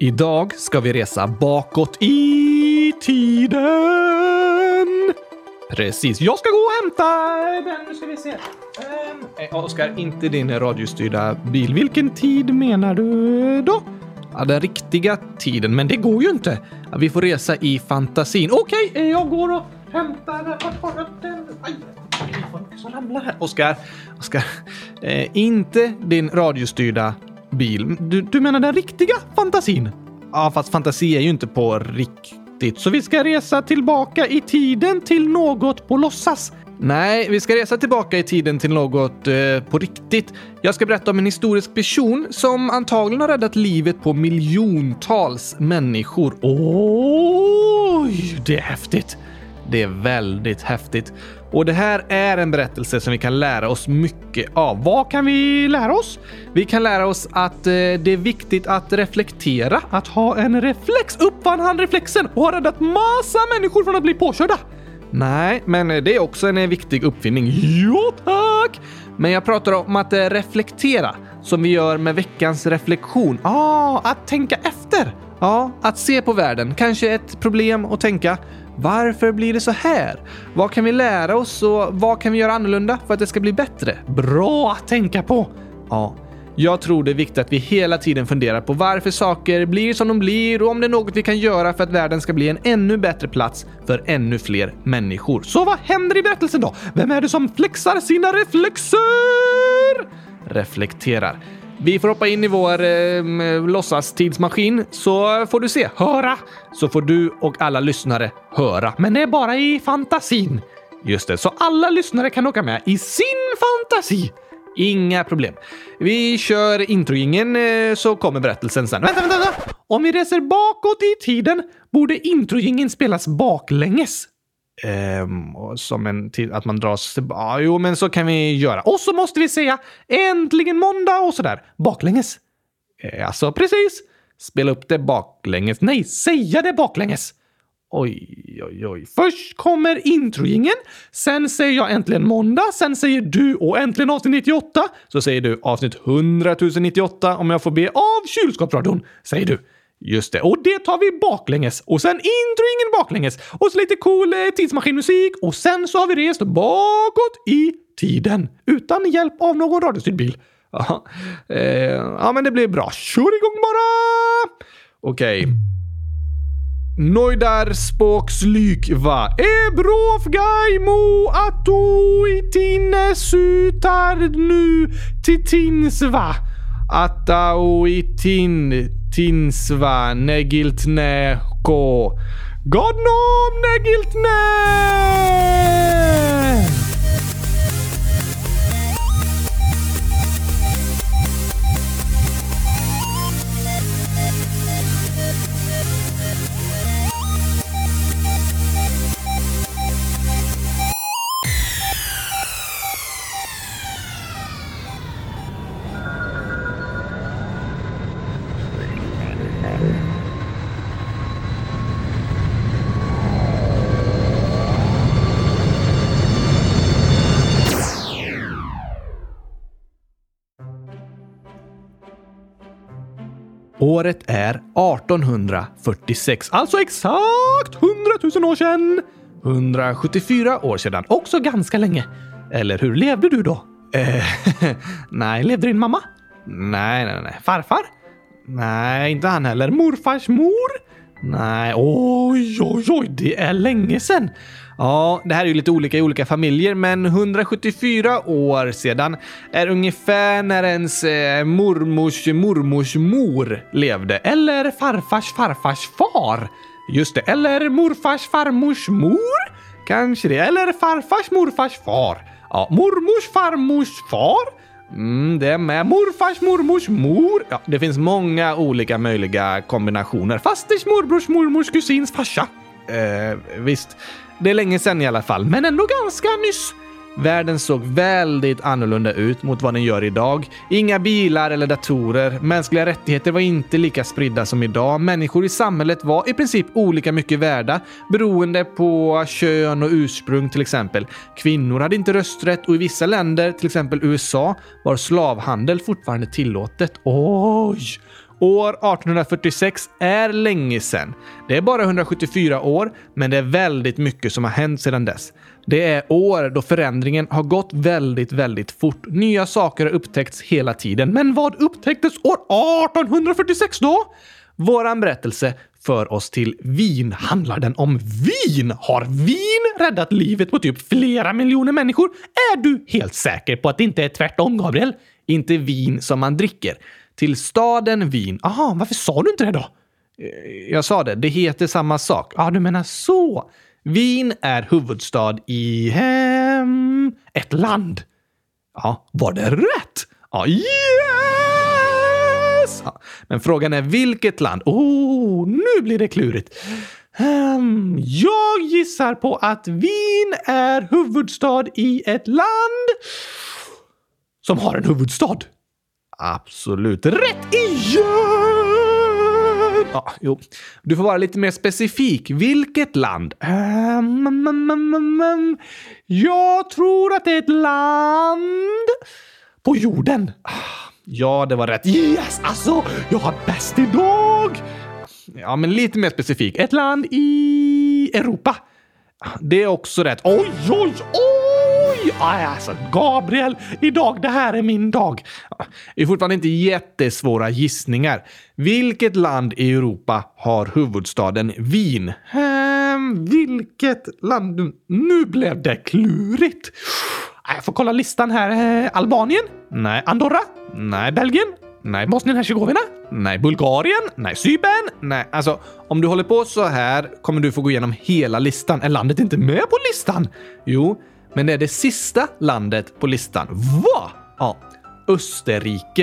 Idag ska vi resa bakåt i tiden. Precis, jag ska gå och hämta den. Nu ska vi se. Um, Oskar, inte din radiostyrda bil. Vilken tid menar du då? Ja, den riktiga tiden, men det går ju inte. Ja, vi får resa i fantasin. Okej, okay, jag går och hämtar den. Aj, som ramlar här. Oskar, Oskar. Eh, inte din radiostyrda bil. Du, du menar den riktiga fantasin? Ja, fast fantasi är ju inte på riktigt. Så vi ska resa tillbaka i tiden till något på låtsas. Nej, vi ska resa tillbaka i tiden till något eh, på riktigt. Jag ska berätta om en historisk person som antagligen har räddat livet på miljontals människor. Oj, det är häftigt! Det är väldigt häftigt. Och det här är en berättelse som vi kan lära oss mycket av. Vad kan vi lära oss? Vi kan lära oss att eh, det är viktigt att reflektera, att ha en reflex. Uppfann han reflexen och har räddat massa människor från att bli påkörda? Nej, men det är också en viktig uppfinning. Jo tack! Men jag pratar om att eh, reflektera, som vi gör med veckans reflektion. Ah, att tänka efter. Ja, att se på världen. Kanske ett problem att tänka. Varför blir det så här? Vad kan vi lära oss och vad kan vi göra annorlunda för att det ska bli bättre? Bra att tänka på! Ja, jag tror det är viktigt att vi hela tiden funderar på varför saker blir som de blir och om det är något vi kan göra för att världen ska bli en ännu bättre plats för ännu fler människor. Så vad händer i berättelsen då? Vem är det som flexar sina reflexer? Reflekterar. Vi får hoppa in i vår eh, låtsastidsmaskin så får du se, höra, så får du och alla lyssnare höra. Men det är bara i fantasin. Just det, så alla lyssnare kan åka med i sin fantasi. Inga problem. Vi kör introjingen eh, så kommer berättelsen sen. Vänta, vänta, vänta! Om vi reser bakåt i tiden borde introjingen spelas baklänges. Um, som en till att man dras tillbaka. Ja, jo, men så kan vi göra. Och så måste vi säga äntligen måndag och sådär. Baklänges. Eh, alltså precis. Spela upp det baklänges. Nej, säga det baklänges. Oj, oj, oj. Först kommer introjingen, sen säger jag äntligen måndag, sen säger du och äntligen avsnitt 98. Så säger du avsnitt 100 098 om jag får be av kylskåpsradion, säger du. Just det, och det tar vi baklänges. Och sen introingen baklänges. Och så lite cool eh, tidsmaskinmusik. Och sen så har vi rest bakåt i tiden. Utan hjälp av någon radiostyrd bil. Ja, eh, ja, men det blir bra. Kör igång bara! Okej. Okay. Noidar spåkslykva. Ebrof gaimo atto sutar nu titinsva. Ataoitin tinsva negiltne ko. Godnom negiltne! Året är 1846, alltså exakt 100 000 år sedan! 174 år sedan, också ganska länge. Eller hur levde du då? Eh, nej, levde din mamma? Nej, nej, nej. Farfar? Nej, inte han heller. Morfars mor? Nej, oj, oj, oj, det är länge sedan. Ja, det här är ju lite olika i olika familjer, men 174 år sedan är ungefär när ens eh, mormors mormors mor levde. Eller farfars farfars far. Just det, eller morfars farmors mor? Kanske det. Eller farfars morfars far. Ja, mormors farmors far. Mm, det är med morfars mormors mor. Ja, det finns många olika möjliga kombinationer. Fasters morbrors mormors kusins farsa. Eh, visst. Det är länge sedan i alla fall, men ändå ganska nyss. Världen såg väldigt annorlunda ut mot vad den gör idag. Inga bilar eller datorer. Mänskliga rättigheter var inte lika spridda som idag. Människor i samhället var i princip olika mycket värda beroende på kön och ursprung till exempel. Kvinnor hade inte rösträtt och i vissa länder, till exempel USA, var slavhandel fortfarande tillåtet. Oj! År 1846 är länge sedan. Det är bara 174 år, men det är väldigt mycket som har hänt sedan dess. Det är år då förändringen har gått väldigt, väldigt fort. Nya saker har upptäckts hela tiden. Men vad upptäcktes år 1846 då? Våran berättelse för oss till Wien. Handlar den om vin? Har vin räddat livet på typ flera miljoner människor? Är du helt säker på att det inte är tvärtom, Gabriel? Inte vin som man dricker. Till staden Wien. Aha, varför sa du inte det då? Eh, jag sa det. Det heter samma sak. Ja, ah, du menar så. Wien är huvudstad i hem... ett land. Ja, var det rätt? Ja, yes! Ja, men frågan är vilket land? Oh, nu blir det klurigt. Um, jag gissar på att Wien är huvudstad i ett land som har en huvudstad. Absolut rätt igen! Ja, jo. Du får vara lite mer specifik. Vilket land? Um, um, um, jag tror att det är ett land på jorden. Ah, ja, det var rätt. Yes! Alltså, jag har bäst idag! Ja, men lite mer specifik. Ett land i Europa. Ah, det är också rätt. Oj, oj, oj! Alltså, Gabriel, idag, det här är min dag. Det är fortfarande inte jättesvåra gissningar. Vilket land i Europa har huvudstaden Wien? Ehm, vilket land? Nu blev det klurigt. Jag får kolla listan här. Eh, Albanien? Nej. Andorra? Nej. Belgien? Nej. Bosnien-Hercegovina? Nej. Bulgarien? Nej. Cypern? Nej. Alltså, om du håller på så här kommer du få gå igenom hela listan. Är landet inte med på listan? Jo, men det är det sista landet på listan. Va? Ja. Österrike.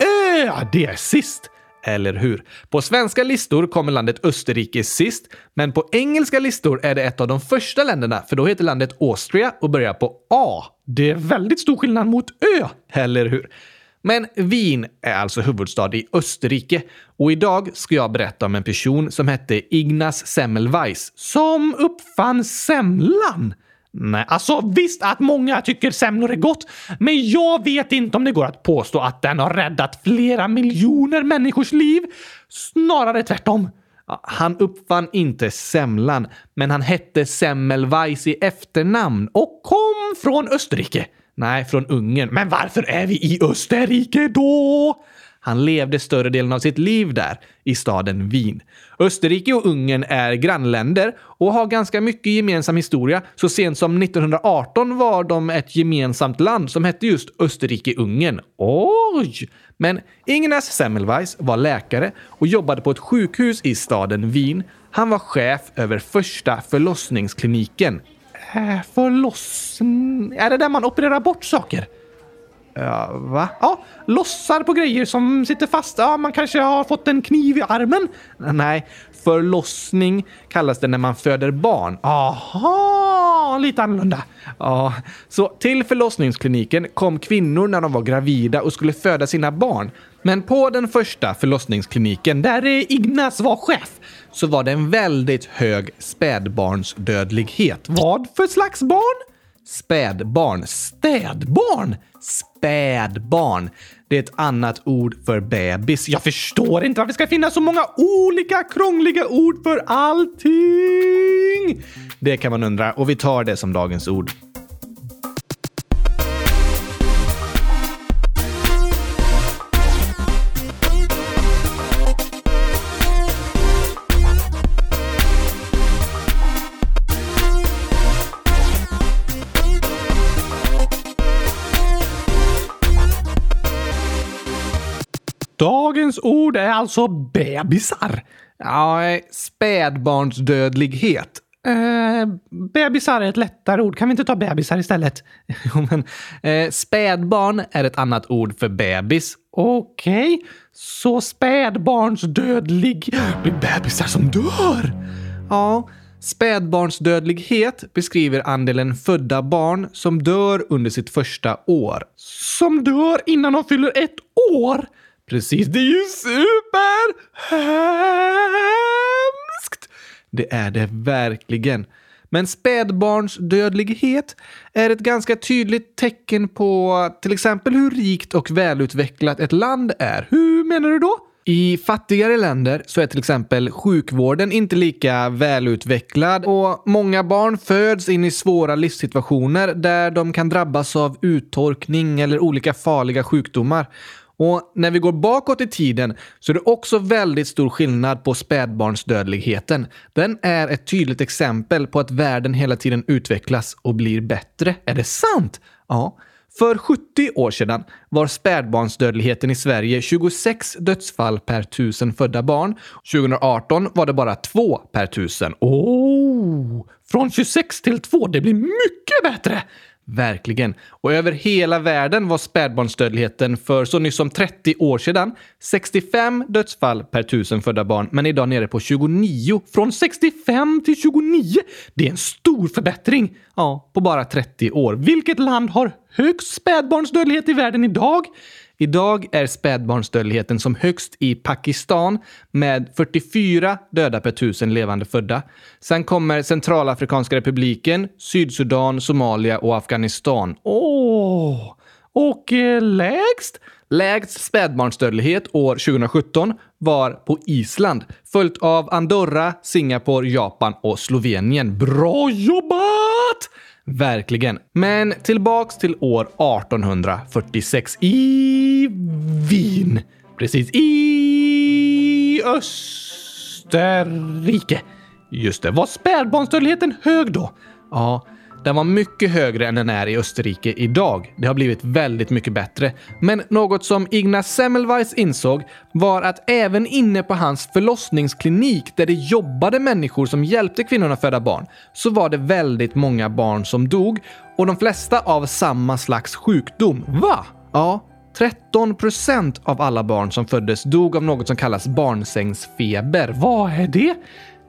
Äh, det är sist! Eller hur? På svenska listor kommer landet Österrike sist, men på engelska listor är det ett av de första länderna, för då heter landet Austria och börjar på A. Det är väldigt stor skillnad mot Ö, eller hur? Men Wien är alltså huvudstad i Österrike och idag ska jag berätta om en person som hette Ignaz Semmelweis som uppfann semlan. Nej, alltså visst att många tycker semlor är gott, men jag vet inte om det går att påstå att den har räddat flera miljoner människors liv. Snarare tvärtom. Han uppfann inte semlan, men han hette Semmelweis i efternamn och kom från Österrike. Nej, från Ungern. Men varför är vi i Österrike då? Han levde större delen av sitt liv där, i staden Wien. Österrike och Ungern är grannländer och har ganska mycket gemensam historia. Så sent som 1918 var de ett gemensamt land som hette just Österrike-Ungern. Oj! Men Ignaz Semmelweis var läkare och jobbade på ett sjukhus i staden Wien. Han var chef över första förlossningskliniken. Äh, förlossning... Är det där man opererar bort saker? Ja, va? Ja, lossar på grejer som sitter fast. Ja, man kanske har fått en kniv i armen. Nej, förlossning kallas det när man föder barn. Aha, lite annorlunda. Ja, så till förlossningskliniken kom kvinnor när de var gravida och skulle föda sina barn. Men på den första förlossningskliniken, där Ignas var chef, så var det en väldigt hög spädbarnsdödlighet. Vad för slags barn? Spädbarn. Städbarn? Spädbarn. Det är ett annat ord för bebis. Jag förstår inte varför det ska finnas så många olika krångliga ord för allting. Det kan man undra och vi tar det som dagens ord. Ord är alltså bebisar. Ja, spädbarnsdödlighet. Eh, bebisar är ett lättare ord. Kan vi inte ta bebisar istället? jo, men, eh, spädbarn är ett annat ord för bebis. Okej, okay. så spädbarnsdödlig blir bebisar som dör? Ja, spädbarnsdödlighet beskriver andelen födda barn som dör under sitt första år. Som dör innan de fyller ett år? Precis, det är ju superhemskt! Det är det verkligen. Men spädbarnsdödlighet är ett ganska tydligt tecken på till exempel hur rikt och välutvecklat ett land är. Hur menar du då? I fattigare länder så är till exempel sjukvården inte lika välutvecklad och många barn föds in i svåra livssituationer där de kan drabbas av uttorkning eller olika farliga sjukdomar. Och när vi går bakåt i tiden så är det också väldigt stor skillnad på spädbarnsdödligheten. Den är ett tydligt exempel på att världen hela tiden utvecklas och blir bättre. Är det sant? Ja. För 70 år sedan var spädbarnsdödligheten i Sverige 26 dödsfall per tusen födda barn. 2018 var det bara 2 per tusen. Oh! Från 26 till 2, det blir mycket bättre! Verkligen. Och över hela världen var spädbarnsdödligheten för så nyss som 30 år sedan 65 dödsfall per tusen födda barn, men idag nere på 29. Från 65 till 29! Det är en stor förbättring! Ja, på bara 30 år. Vilket land har högst spädbarnsdödlighet i världen idag? Idag är spädbarnsdödligheten som högst i Pakistan med 44 döda per tusen levande födda. Sen kommer Centralafrikanska republiken, Sydsudan, Somalia och Afghanistan. Åh! Oh. Och eh, lägst? Lägst spädbarnsdödlighet år 2017 var på Island, följt av Andorra, Singapore, Japan och Slovenien. Bra jobbat! Verkligen. Men tillbaks till år 1846 i Wien. Precis i Österrike. Just det. Var spädbarnsdödligheten hög då? Ja, den var mycket högre än den är i Österrike idag. Det har blivit väldigt mycket bättre. Men något som Ignaz Semmelweis insåg var att även inne på hans förlossningsklinik där det jobbade människor som hjälpte kvinnorna föda barn så var det väldigt många barn som dog och de flesta av samma slags sjukdom. Va? Ja, 13 procent av alla barn som föddes dog av något som kallas barnsängsfeber. Vad är det?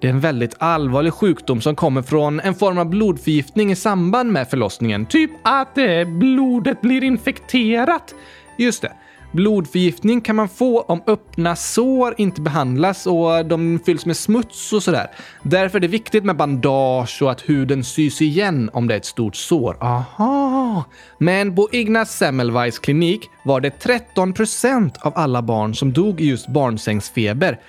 Det är en väldigt allvarlig sjukdom som kommer från en form av blodförgiftning i samband med förlossningen. Typ att eh, blodet blir infekterat. Just det. Blodförgiftning kan man få om öppna sår inte behandlas och de fylls med smuts och sådär. Därför är det viktigt med bandage och att huden sys igen om det är ett stort sår. Aha! Men på Ignaz Semmelweis klinik var det 13 procent av alla barn som dog i just barnsängsfeber.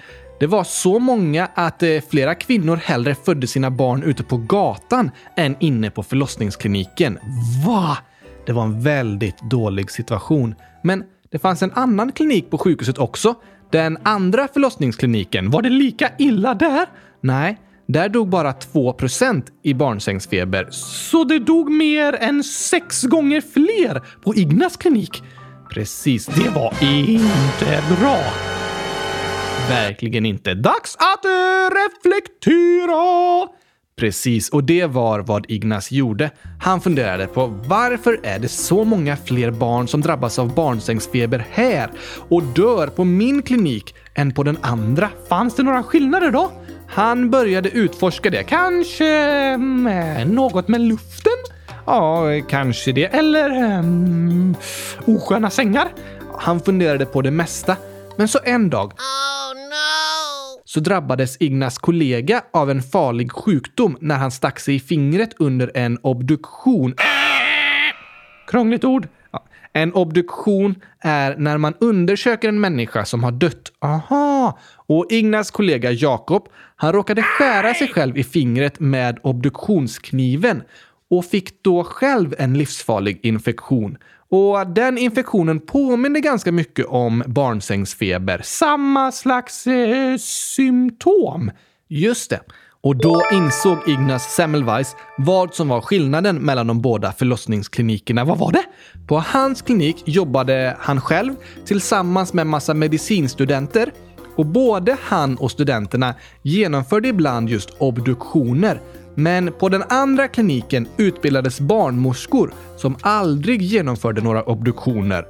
Det var så många att eh, flera kvinnor hellre födde sina barn ute på gatan än inne på förlossningskliniken. Va? Det var en väldigt dålig situation. Men det fanns en annan klinik på sjukhuset också. Den andra förlossningskliniken, var det lika illa där? Nej, där dog bara 2% i barnsängsfeber. Så det dog mer än sex gånger fler på Ignas klinik? Precis, det var inte bra. Verkligen inte. Dags att eh, reflektera! Precis, och det var vad Ignas gjorde. Han funderade på varför är det så många fler barn som drabbas av barnsängsfeber här och dör på min klinik än på den andra? Fanns det några skillnader då? Han började utforska det. Kanske med något med luften? Ja, kanske det. Eller um, osköna sängar? Han funderade på det mesta. Men så en dag oh, no. så drabbades Ignas kollega av en farlig sjukdom när han stack sig i fingret under en obduktion. Krångligt ord. Ja. En obduktion är när man undersöker en människa som har dött. Aha! Och Ignas kollega Jakob, han råkade skära sig själv i fingret med obduktionskniven och fick då själv en livsfarlig infektion. Och den infektionen påminner ganska mycket om barnsängsfeber. Samma slags eh, symptom. Just det. Och då insåg Ignaz Semmelweis vad som var skillnaden mellan de båda förlossningsklinikerna. Vad var det? På hans klinik jobbade han själv tillsammans med massa medicinstudenter och både han och studenterna genomförde ibland just obduktioner men på den andra kliniken utbildades barnmorskor som aldrig genomförde några obduktioner.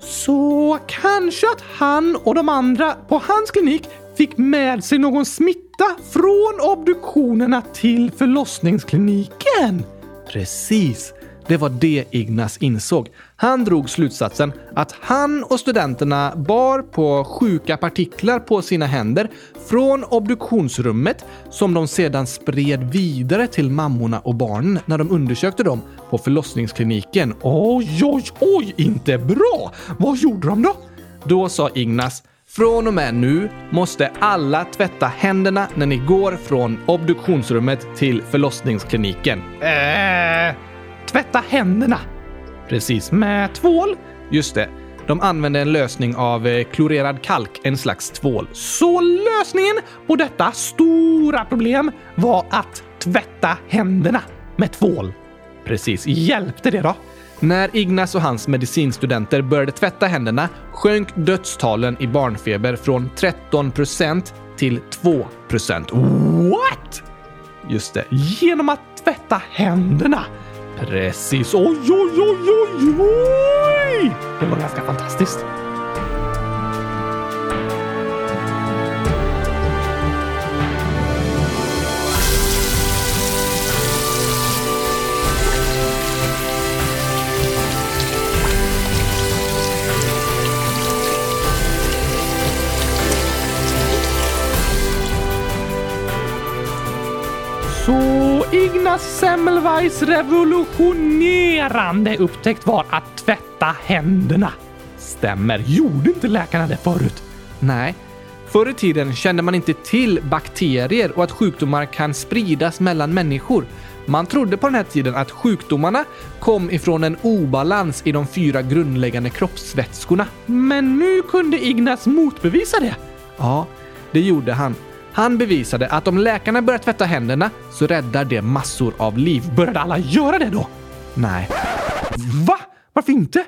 Så kanske att han och de andra på hans klinik fick med sig någon smitta från obduktionerna till förlossningskliniken? Precis. Det var det Ignas insåg. Han drog slutsatsen att han och studenterna bar på sjuka partiklar på sina händer från obduktionsrummet som de sedan spred vidare till mammorna och barnen när de undersökte dem på förlossningskliniken. Oj, oj, oj, inte bra! Vad gjorde de då? Då sa Ignas från och med nu måste alla tvätta händerna när ni går från obduktionsrummet till förlossningskliniken. Äh, tvätta händerna? Precis, med tvål? Just det. De använde en lösning av eh, klorerad kalk, en slags tvål. Så lösningen på detta stora problem var att tvätta händerna med tvål. Precis. Hjälpte det då? När Ignas och hans medicinstudenter började tvätta händerna sjönk dödstalen i barnfeber från 13 procent till 2 procent. What? Just det, genom att tvätta händerna. Precis. Oj, oj, oj, oj, oj! Det var ganska fantastiskt. Så Ignaz Semmelweis revolutionerande upptäckt var att tvätta händerna. Stämmer. Gjorde inte läkarna det förut? Nej. Förr i tiden kände man inte till bakterier och att sjukdomar kan spridas mellan människor. Man trodde på den här tiden att sjukdomarna kom ifrån en obalans i de fyra grundläggande kroppsvätskorna. Men nu kunde Ignaz motbevisa det. Ja, det gjorde han. Han bevisade att om läkarna börjar tvätta händerna så räddar det massor av liv. Började alla göra det då? Nej. Va? Varför inte?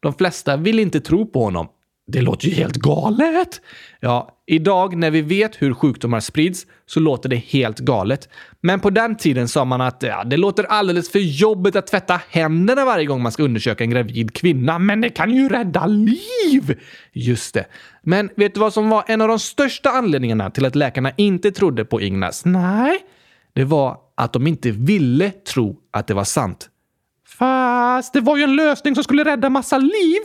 De flesta vill inte tro på honom. Det låter ju helt galet! Ja, idag när vi vet hur sjukdomar sprids så låter det helt galet. Men på den tiden sa man att ja, det låter alldeles för jobbigt att tvätta händerna varje gång man ska undersöka en gravid kvinna. Men det kan ju rädda liv! Just det. Men vet du vad som var en av de största anledningarna till att läkarna inte trodde på Ignas? Nej, det var att de inte ville tro att det var sant. Fast det var ju en lösning som skulle rädda massa liv!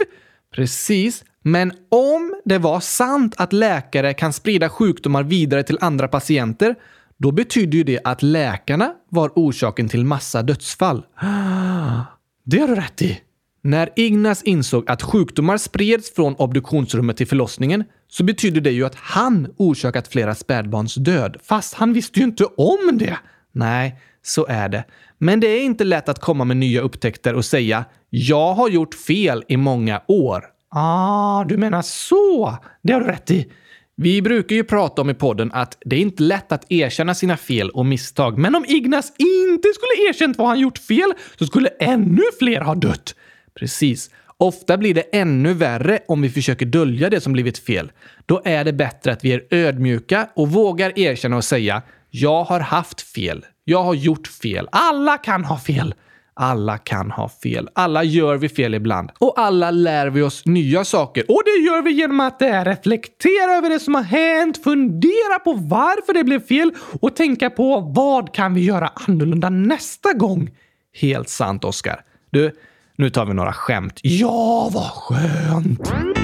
Precis, men om det var sant att läkare kan sprida sjukdomar vidare till andra patienter, då betyder ju det att läkarna var orsaken till massa dödsfall. Det har du rätt i. När Ignas insåg att sjukdomar spreds från obduktionsrummet till förlossningen så betyder det ju att han orsakat flera spädbarns död. Fast han visste ju inte om det. Nej, så är det. Men det är inte lätt att komma med nya upptäckter och säga “Jag har gjort fel i många år”. Ah, du menar så. Det har du rätt i. Vi brukar ju prata om i podden att det är inte lätt att erkänna sina fel och misstag. Men om Ignas inte skulle erkänt vad han gjort fel så skulle ännu fler ha dött. Precis. Ofta blir det ännu värre om vi försöker dölja det som blivit fel. Då är det bättre att vi är ödmjuka och vågar erkänna och säga “Jag har haft fel. Jag har gjort fel. Alla kan ha fel.” Alla kan ha fel. Alla gör vi fel ibland. Och alla lär vi oss nya saker. Och det gör vi genom att eh, reflektera över det som har hänt, fundera på varför det blev fel och tänka på vad kan vi göra annorlunda nästa gång. Helt sant, Oskar. Du, nu tar vi några skämt. Ja, vad skönt!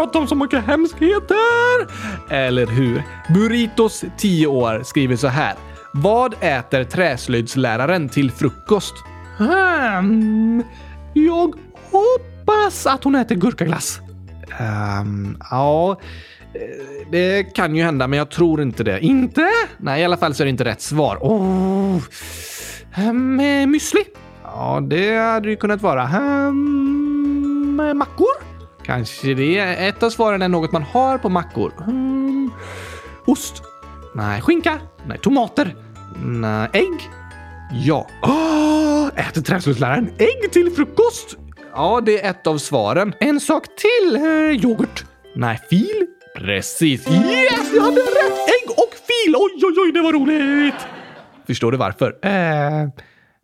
Prata vi pratar om så mycket hemskheter! Eller hur? Burritos, 10 år, skriver så här. Vad äter träslöjdsläraren till frukost? Hmm, jag hoppas att hon äter gurkaglass. Um, ja, eh, det kan ju hända, men jag tror inte det. Inte? Nej, i alla fall så är det inte rätt svar. Oh. Um, müsli? Ja, det hade det kunnat vara. Um, mackor? Kanske det. Ett av svaren är något man har på mackor. Mm. ost? Nej. Skinka? Nej. Tomater? Nej. Ägg? Ja. Oh, äter träslöjdsläraren ägg till frukost? Ja, det är ett av svaren. En sak till. Eh, yoghurt? Nej. Fil? Precis. Yes, jag hade rätt! Ägg och fil! Oj, oj, oj, det var roligt! Förstår du varför? Eh,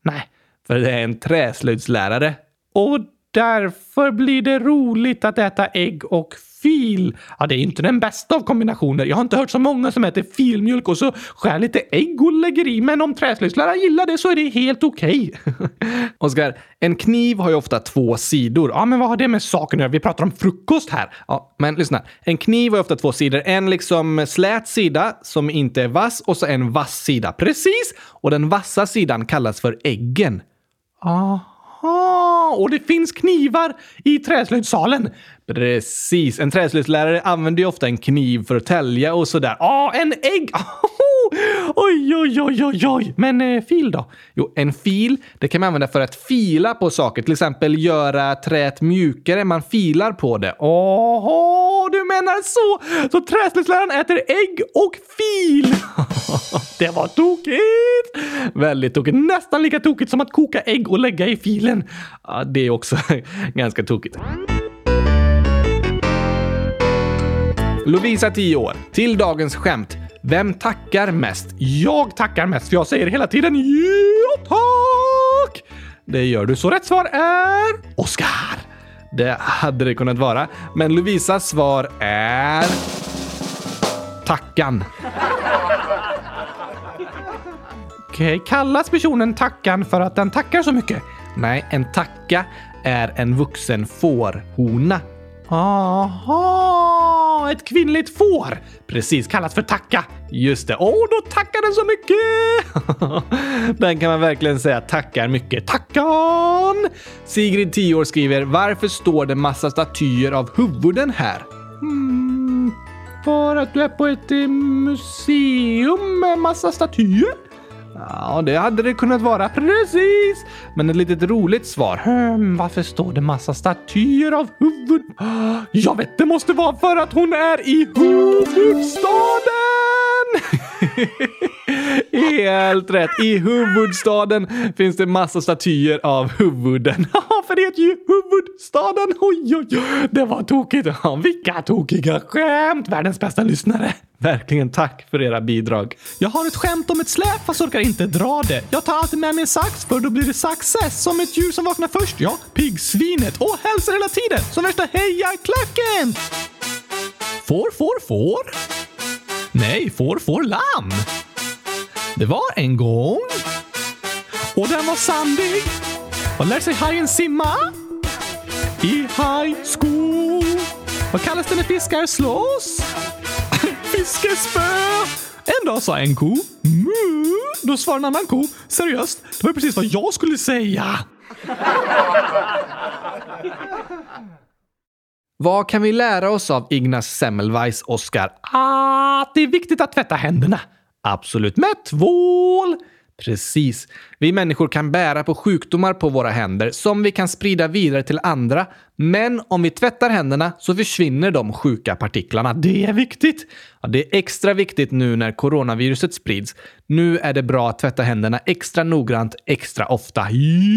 Nej, för det är en träslöjdslärare. Och därför blir det roligt att äta ägg och fil. Ja, det är inte den bästa av kombinationer. Jag har inte hört så många som äter filmjölk och så skär lite ägg och lägger i, men om träslöjdsläraren gillar det så är det helt okej. Okay. Oskar, en kniv har ju ofta två sidor. Ja, men vad har det med saken att göra? Vi pratar om frukost här. Ja, men lyssna. En kniv har ofta två sidor. En liksom slät sida som inte är vass och så en vass sida. Precis! Och den vassa sidan kallas för äggen. Aha. Och det finns knivar i träslöjdssalen. Precis. En träslöjdslärare använder ju ofta en kniv för att tälja och sådär. Ja, en ägg! Oj, oj, oj, oj, oj. Men eh, fil då? Jo, en fil, det kan man använda för att fila på saker. Till exempel göra träet mjukare. Man filar på det. Åh, du menar så! Så träslöjdsläraren äter ägg och fil! det var tokigt! Väldigt tokigt. Nästan lika tokigt som att koka ägg och lägga i filen. Ja, det är också ganska tokigt. Lovisa, 10 år. Till dagens skämt. Vem tackar mest? Jag tackar mest, för jag säger hela tiden ja tack! Det gör du, så rätt svar är Oskar. Det hade det kunnat vara, men Lovisas svar är tackan. Okej, okay. kallas personen tackan för att den tackar så mycket? Nej, en tacka är en vuxen fårhona. Aha, ett kvinnligt får! Precis, kallat för tacka. Just det. Åh, oh, då tackar den så mycket! den kan man verkligen säga tackar mycket. Tackan! Sigrid, 10 år, skriver “Varför står det massa statyer av huvuden här?” hmm, För att du är på ett museum med massa statyer? Ja, det hade det kunnat vara. Precis! Men ett litet roligt svar. Hmm, varför står det massa statyer av huvud? Jag vet, det måste vara för att hon är i huvudstaden! Helt rätt! I huvudstaden finns det massa statyer av huvuden. för det heter ju huvudstaden. Oj, oj, oj. Det var tokigt. Vilka tokiga skämt! Världens bästa lyssnare. Verkligen tack för era bidrag. Jag har ett skämt om ett släp fast orkar inte dra det. Jag tar alltid med mig en sax för då blir det success. Som ett djur som vaknar först, ja. Piggsvinet. Och hälsar hela tiden. Som värsta hejarklacken. Får, får, får. Nej, får, får lamm. Det var en gång. Och den var sandig. Och lär sig hajen simma. I high school. Vad kallas det när fiskar slåss? fiskespö! En dag sa en ko mu. Då svarade en annan ko seriöst, det var precis vad jag skulle säga. Vad kan vi lära oss av Ignaz Semmelweis, Oskar? Att det är viktigt att tvätta händerna. Absolut. Med tvål. Precis. Vi människor kan bära på sjukdomar på våra händer som vi kan sprida vidare till andra. Men om vi tvättar händerna så försvinner de sjuka partiklarna. Det är viktigt! Ja, det är extra viktigt nu när coronaviruset sprids. Nu är det bra att tvätta händerna extra noggrant, extra ofta.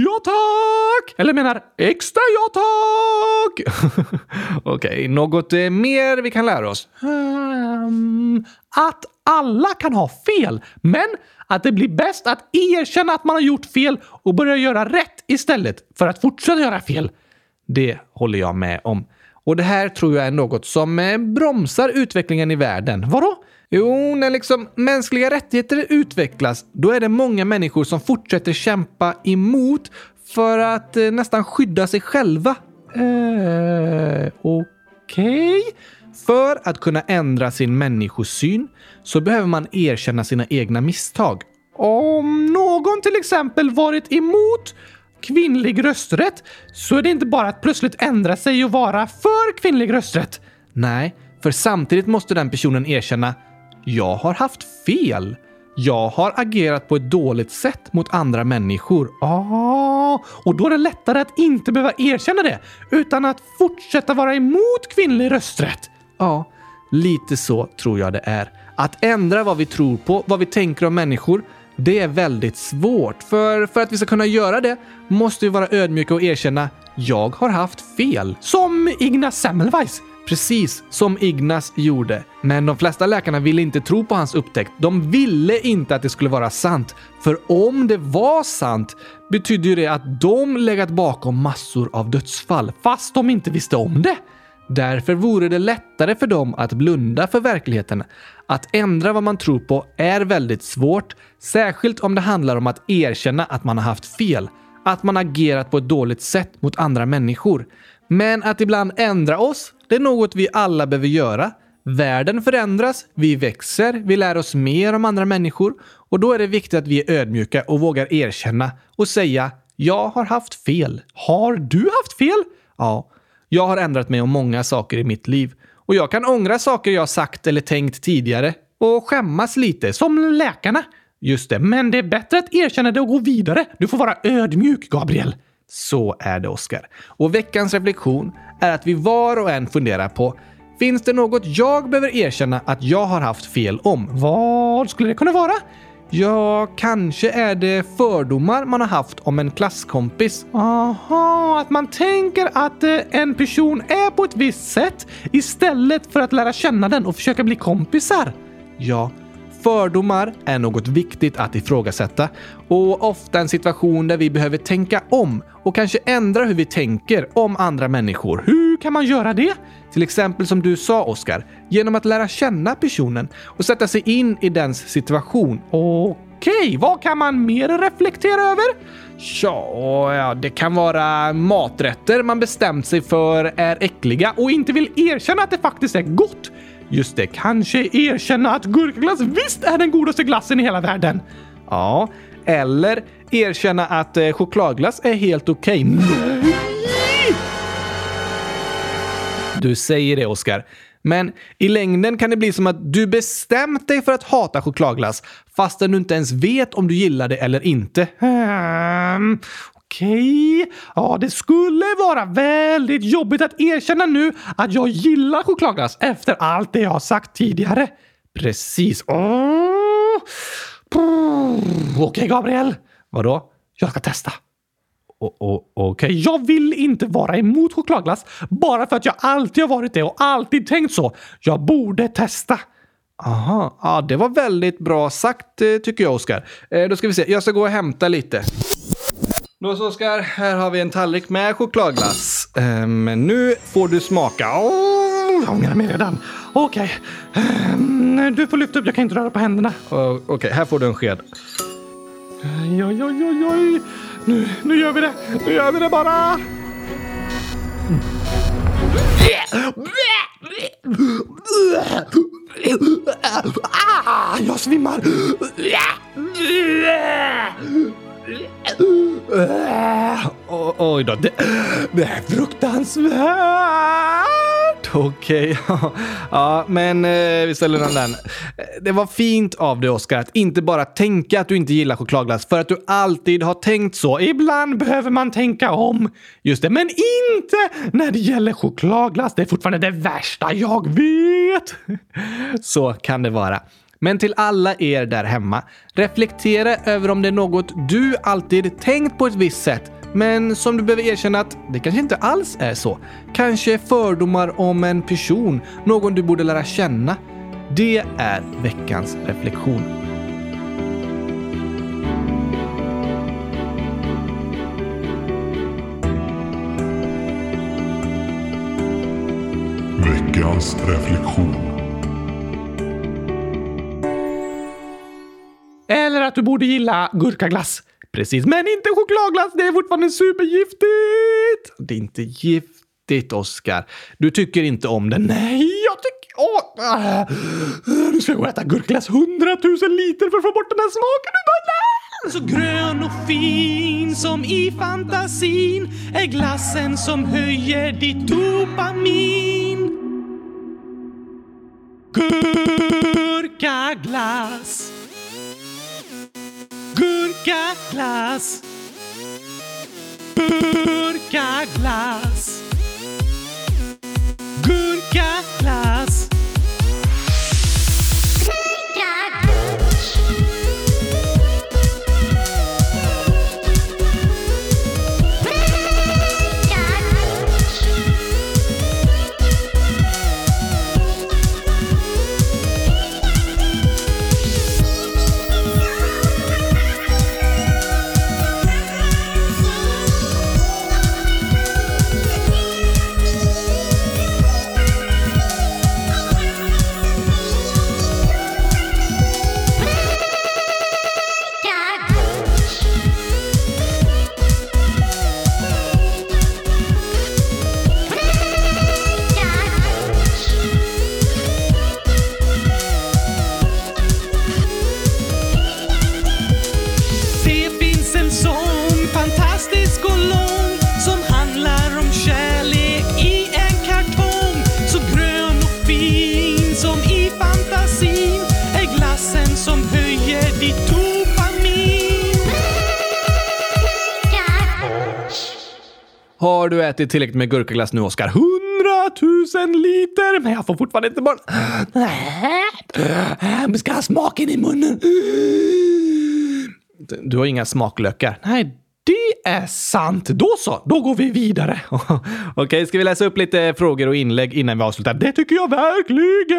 Ja tack! Eller menar extra ja tack! Okej, okay, något eh, mer vi kan lära oss? Um, att alla kan ha fel, men att det blir bäst att erkänna att man har gjort fel och börja göra rätt istället för att fortsätta göra fel. Det håller jag med om. Och det här tror jag är något som eh, bromsar utvecklingen i världen. Vadå? Jo, när liksom mänskliga rättigheter utvecklas, då är det många människor som fortsätter kämpa emot för att eh, nästan skydda sig själva. Eh, okej? Okay. För att kunna ändra sin människosyn så behöver man erkänna sina egna misstag. Om någon till exempel varit emot kvinnlig rösträtt så är det inte bara att plötsligt ändra sig och vara för kvinnlig rösträtt. Nej, för samtidigt måste den personen erkänna “Jag har haft fel. Jag har agerat på ett dåligt sätt mot andra människor.” ah, Och då är det lättare att inte behöva erkänna det, utan att fortsätta vara emot kvinnlig rösträtt. Ja, lite så tror jag det är. Att ändra vad vi tror på, vad vi tänker om människor, det är väldigt svårt. För, för att vi ska kunna göra det måste vi vara ödmjuka och erkänna “Jag har haft fel”. Som Ignas Semmelweis. Precis som Ignas gjorde. Men de flesta läkarna ville inte tro på hans upptäckt. De ville inte att det skulle vara sant. För om det var sant betydde ju det att de legat bakom massor av dödsfall, fast de inte visste om det. Därför vore det lättare för dem att blunda för verkligheten. Att ändra vad man tror på är väldigt svårt, särskilt om det handlar om att erkänna att man har haft fel. Att man agerat på ett dåligt sätt mot andra människor. Men att ibland ändra oss, det är något vi alla behöver göra. Världen förändras, vi växer, vi lär oss mer om andra människor och då är det viktigt att vi är ödmjuka och vågar erkänna och säga “Jag har haft fel”. Har du haft fel? Ja. Jag har ändrat mig om många saker i mitt liv och jag kan ångra saker jag sagt eller tänkt tidigare och skämmas lite, som läkarna. Just det, men det är bättre att erkänna det och gå vidare. Du får vara ödmjuk, Gabriel. Så är det, Oskar. Och veckans reflektion är att vi var och en funderar på Finns det något jag behöver erkänna att jag har haft fel om? Vad skulle det kunna vara? Ja, kanske är det fördomar man har haft om en klasskompis. Aha, att man tänker att eh, en person är på ett visst sätt istället för att lära känna den och försöka bli kompisar. Ja, Fördomar är något viktigt att ifrågasätta och ofta en situation där vi behöver tänka om och kanske ändra hur vi tänker om andra människor. Hur kan man göra det? Till exempel som du sa, Oskar, genom att lära känna personen och sätta sig in i dens situation. Okej, vad kan man mer reflektera över? Ja, det kan vara maträtter man bestämt sig för är äckliga och inte vill erkänna att det faktiskt är gott. Just det, kanske erkänna att gurkaglass visst är den godaste glassen i hela världen. Ja, eller erkänna att eh, chokladglass är helt okej. Okay. Du säger det, Oskar. Men i längden kan det bli som att du bestämt dig för att hata chokladglass fastän du inte ens vet om du gillar det eller inte. Hmm. Okej, okay. ja det skulle vara väldigt jobbigt att erkänna nu att jag gillar chokladglass efter allt det jag har sagt tidigare. Precis. Oh. Okej, okay, Gabriel. Vadå? Jag ska testa. Okej, okay. jag vill inte vara emot chokladglass bara för att jag alltid har varit det och alltid tänkt så. Jag borde testa. Aha, ja, det var väldigt bra sagt eh, tycker jag, Oskar. Eh, då ska vi se, jag ska gå och hämta lite. Då så Oskar, här har vi en tallrik med chokladglass. Men um, nu får du smaka. Oh, jag ångrar mig redan. Okej, okay. um, du får lyfta upp. Jag kan inte röra på händerna. Okej, okay, här får du en sked. Oj, oj, oj, oj. Nu, nu gör vi det. Nu gör vi det bara. Ah, jag svimmar. Oj då, det, det är fruktansvärt! Okej, okay. ja, men eh, vi ställer den där. Eh, det var fint av dig, Oskar, att inte bara tänka att du inte gillar chokladglass för att du alltid har tänkt så. Ibland behöver man tänka om. Just det, men inte när det gäller chokladglass. Det är fortfarande det värsta jag vet. Så kan det vara. Men till alla er där hemma, reflektera över om det är något du alltid tänkt på ett visst sätt men som du behöver erkänna att det kanske inte alls är så. Kanske fördomar om en person, någon du borde lära känna. Det är veckans reflektion. Veckans reflektion. Eller att du borde gilla gurkaglass. Precis, men inte chokladglass. Det är fortfarande supergiftigt. Det är inte giftigt, Oskar. Du tycker inte om det. Nej, jag tycker... Åh, äh. Nu ska jag gå och äta gurkglass hundratusen liter för att få bort den här smaken. Du bara, nej! Så grön och fin som i fantasin är glassen som höjer ditt dopamin. Gurkaglass Gurkaglass. Gurkaglass. Gurkaglass. Ätit tillräckligt med gurkaglass nu, Oskar? Hundratusen liter! Men jag får fortfarande inte bort... Jag ska ha smaken i munnen. Du har inga smaklökar. Nej, det är sant. Då så, då går vi vidare. Okej, ska vi läsa upp lite frågor och inlägg innan vi avslutar? Det tycker jag verkligen!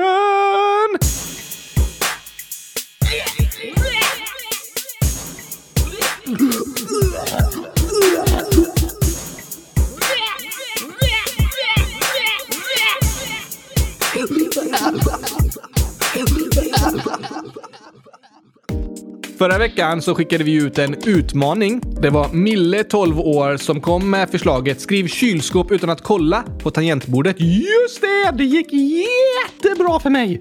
Förra veckan så skickade vi ut en utmaning. Det var Mille, 12 år, som kom med förslaget “Skriv kylskåp utan att kolla” på tangentbordet. Just det! Det gick jättebra för mig!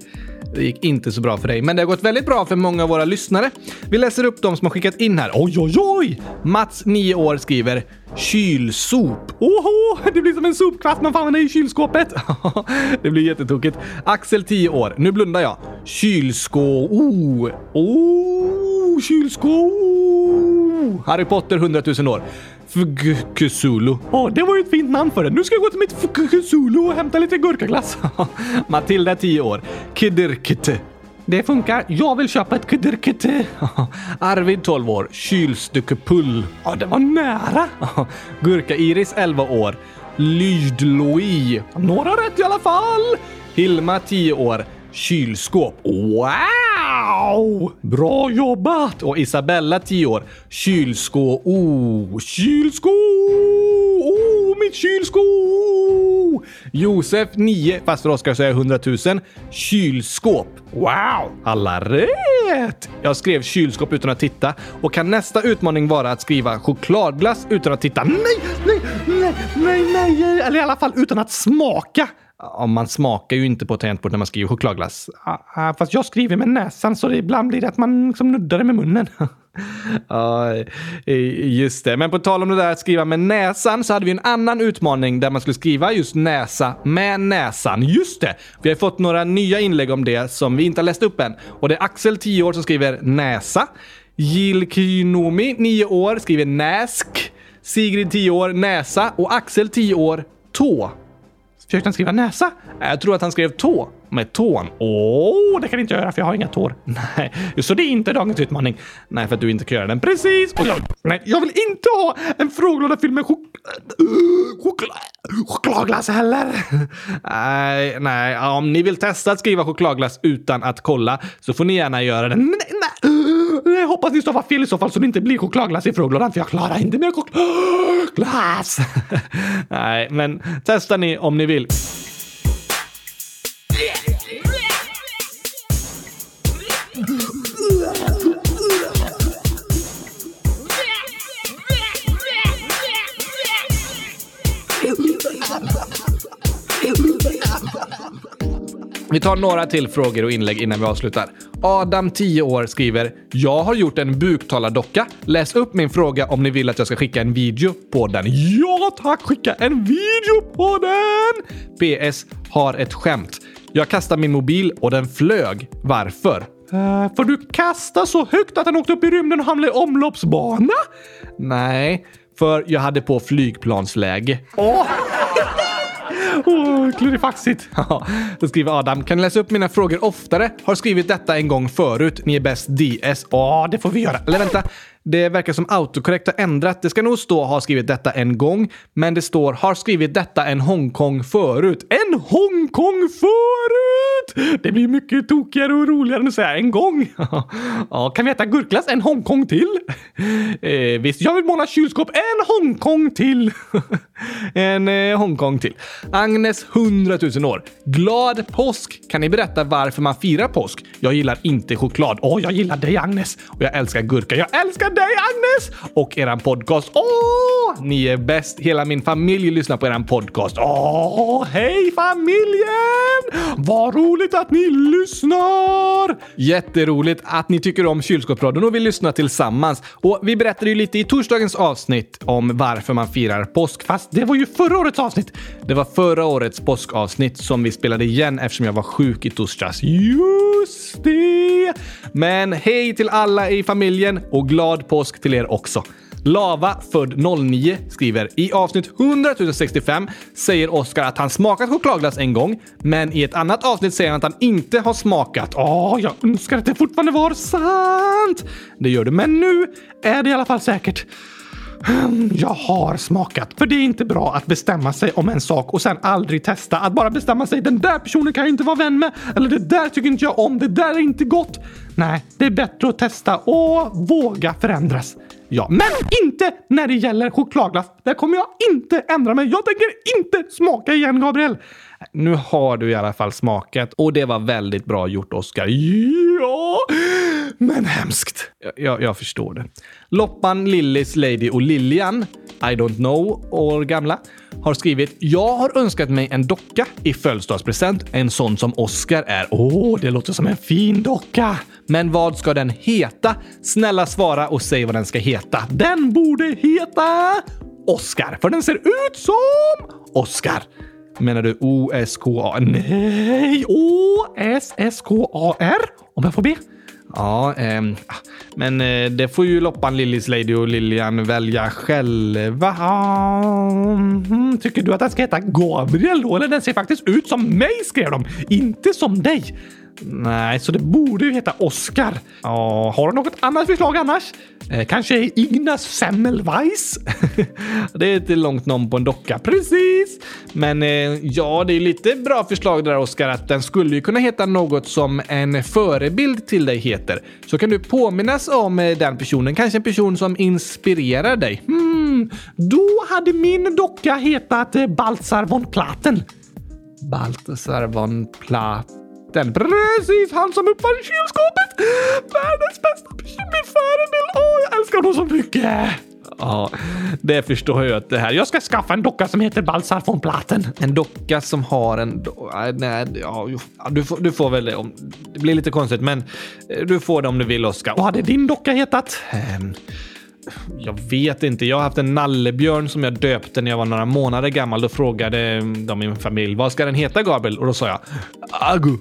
Det gick inte så bra för dig, men det har gått väldigt bra för många av våra lyssnare. Vi läser upp de som har skickat in här. Oj, oj, oj! Mats, 9 år, skriver kylsop. Oho, det blir som en sopkvast man fan i kylskåpet. det blir jättetokigt. Axel, 10 år. Nu blundar jag. Kylskå... Oh, oh kylskå... Oh. Harry Potter, 100 000 år. Fugkusulu. Åh, oh, det var ju ett fint namn för det. Nu ska jag gå till mitt Fugkusulu och hämta lite gurkaglass. Matilda, 10 år. Kidirkite. Det funkar. Jag vill köpa ett kiddirkite. Arvid, 12 år. Kylstyckepull. Ja, det var nära. Gurka-Iris, 11 år. Lydloi. Några rätt i alla fall. Hilma, 10 år. Kylskåp. Wow! Bra jobbat! Och Isabella, 10 år. Kylskåp. Oh, kylskåp! Oh, mitt kylskåp! Josef, 9, fast för Oskar så är jag 100 000. Kylskåp. Wow! Alla rätt! Jag skrev kylskåp utan att titta och kan nästa utmaning vara att skriva chokladglass utan att titta? Nej, nej, nej, nej, nej, eller i alla fall utan att smaka. Ja, man smakar ju inte på tangentbord när man skriver chokladglass. Ah, fast jag skriver med näsan så ibland blir det att man liksom nuddar det med munnen. Ja, just det. Men på tal om det där att skriva med näsan så hade vi en annan utmaning där man skulle skriva just näsa med näsan. Just det! Vi har fått några nya inlägg om det som vi inte har läst upp än. Och det är Axel, 10 år, som skriver näsa. Jill Kynomi, 9 år, skriver näsk. Sigrid, 10 år, näsa. Och Axel, 10 år, tå. Försökte han skriva näsa? Jag tror att han skrev tå med tån. Åh, oh, det kan jag inte göra för jag har inga tår. Nej, så det är inte dagens utmaning. Nej, för att du inte kan göra den. Precis! Och jag, nej, jag vill inte ha en frågelåda fylld med chok choklad, chokladglass heller. nej, nej, om ni vill testa att skriva chokladglass utan att kolla så får ni gärna göra det. Nej, nej. Jag hoppas ni stavar fel i så fall så det inte blir chokladglass i frågelådan för jag klarar inte mer chokladglass. nej, men testa ni om ni vill. Vi tar några till frågor och inlägg innan vi avslutar. Adam, 10 år, skriver “Jag har gjort en buktalardocka. Läs upp min fråga om ni vill att jag ska skicka en video på den.” Ja tack! Skicka en video på den! PS. Har ett skämt. Jag kastade min mobil och den flög. Varför? Uh, för du kastade så högt att den åkte upp i rymden och hamnade i omloppsbana? Nej, för jag hade på flygplansläge. Oh. Oh, klurifaxigt. Då skriver Adam. Kan ni läsa upp mina frågor oftare? Har skrivit detta en gång förut. Ni är bäst DS. Ja, det får vi göra. Eller vänta. Det verkar som autokorrekt har ändrat. Det ska nog stå har skrivit detta en gång, men det står har skrivit detta en Hongkong förut. En Hongkong förut! Det blir mycket tokigare och roligare än att säga en gång. ja, kan vi äta gurkglass en Hongkong till? Eh, visst, jag vill måla kylskåp en Hongkong till. en eh, Hongkong till. Agnes, 100 000 år. Glad påsk! Kan ni berätta varför man firar påsk? Jag gillar inte choklad. Åh, oh, jag gillar dig Agnes! Och jag älskar gurka. Jag älskar dig Agnes! Och eran podcast. Åh, ni är bäst. Hela min familj lyssnar på eran podcast. Åh, hej familjen! Vad roligt att ni lyssnar! Jätteroligt att ni tycker om kylskåpsradion och vill lyssna tillsammans. Och vi berättade ju lite i torsdagens avsnitt om varför man firar påsk, fast det var ju förra årets avsnitt. Det var förra årets påskavsnitt som vi spelade igen eftersom jag var sjuk i torsdags. Just det! Men hej till alla i familjen och glad Glad påsk till er också. Lava, född 09, skriver i avsnitt 100 065 säger Oskar att han smakat chokladglass en gång, men i ett annat avsnitt säger han att han inte har smakat. Åh, jag önskar att det fortfarande var sant! Det gör det, men nu är det i alla fall säkert. Jag har smakat. För det är inte bra att bestämma sig om en sak och sen aldrig testa. Att bara bestämma sig, den där personen kan jag inte vara vän med. Eller det där tycker inte jag om, det där är inte gott. Nej, det är bättre att testa och våga förändras. Ja, men inte när det gäller chokladglass. Där kommer jag inte ändra mig. Jag tänker inte smaka igen, Gabriel. Nu har du i alla fall smakat och det var väldigt bra gjort, Oskar. Ja, men hemskt. Jag, jag, jag förstår det. Loppan, Lillis, Lady och Lilian, I don't know, år gamla, har skrivit “Jag har önskat mig en docka i födelsedagspresent. En sån som Oscar är. Åh, det låter som en fin docka. Men vad ska den heta? Snälla svara och säg vad den ska heta. Den borde heta Oscar, för den ser ut som Oscar. Menar du O-S-K-A? Nej, O-S-S-K-A-R? Om jag får be? Ja, eh, men eh, det får ju Loppan, Lillis Lady och Lilian välja själva. Mm, tycker du att den ska heta Gabriel då? Eller den ser faktiskt ut som mig, skrev de. Inte som dig. Nej, så det borde ju heta Oscar. Ja, har du något annat förslag annars? Eh, kanske Ignas Semmelweis? det är ett långt namn på en docka. Precis! Men eh, ja, det är lite bra förslag där Oscar att den skulle ju kunna heta något som en förebild till dig heter. Så kan du påminnas om eh, den personen. Kanske en person som inspirerar dig. Hmm, då hade min docka hetat eh, Baltzar von Platen. Baltzar von Platen. Precis han som uppfann kylskåpet! Världens bästa personlig förebild! Åh, jag älskar honom så mycket! Ja, det förstår jag att det här. Jag ska skaffa en docka som heter Balsar von Platen. En docka som har en... Nej, ja, du, får, du får väl det. Om, det blir lite konstigt, men eh, du får det om du vill, Oskar. Vad hade din docka hetat? Ehm, jag vet inte. Jag har haft en nallebjörn som jag döpte när jag var några månader gammal. Då frågade de i min familj vad ska den heta Gabriel? Och då sa jag Agu.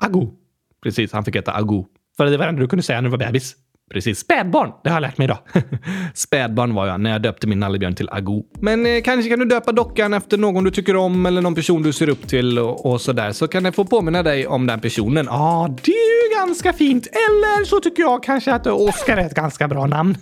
Agu. Precis, han fick heta Agu. För det var det enda du kunde säga när du var bebis. Precis. Spädbarn, det har jag lärt mig idag. Spädbarn var jag när jag döpte min nallebjörn till Agu. Men eh, kanske kan du döpa dockan efter någon du tycker om eller någon person du ser upp till och, och sådär. Så kan det få påminna dig om den personen. Ja, ah, det är ju ganska fint. Eller så tycker jag kanske att Oscar är ett ganska bra namn.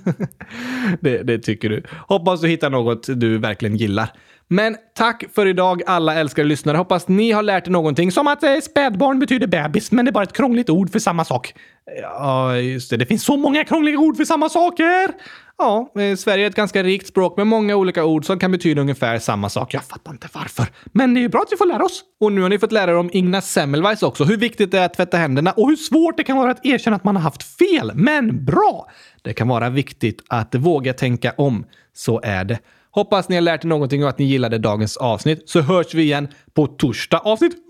det, det tycker du. Hoppas du hittar något du verkligen gillar. Men tack för idag alla älskade lyssnare. Hoppas ni har lärt er någonting. Som att eh, spädbarn betyder bebis, men det är bara ett krångligt ord för samma sak. Ja, just det. Det finns så många krångliga ord för samma saker. Ja, eh, Sverige är ett ganska rikt språk med många olika ord som kan betyda ungefär samma sak. Jag fattar inte varför. Men det är ju bra att vi får lära oss. Och nu har ni fått lära er om Ignaz Semmelweis också. Hur viktigt det är att tvätta händerna och hur svårt det kan vara att erkänna att man har haft fel. Men bra! Det kan vara viktigt att våga tänka om. Så är det. Hoppas ni har lärt er någonting och att ni gillade dagens avsnitt. Så hörs vi igen på torsdag avsnitt 100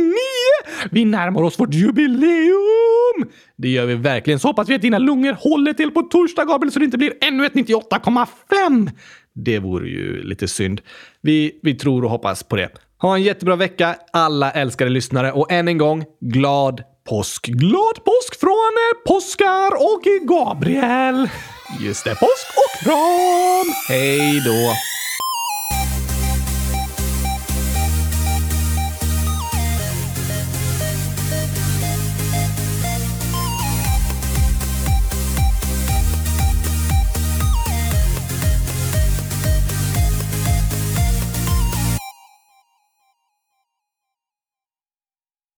099! Vi närmar oss vårt jubileum! Det gör vi verkligen. Så hoppas vi att dina lungor håller till på torsdag, Gabriel, så det inte blir ännu ett 98,5! Det vore ju lite synd. Vi, vi tror och hoppas på det. Ha en jättebra vecka, alla älskade lyssnare. Och än en gång, glad påsk! Glad påsk från Påskar och Gabriel! Just det, påsk och kram! Hej då!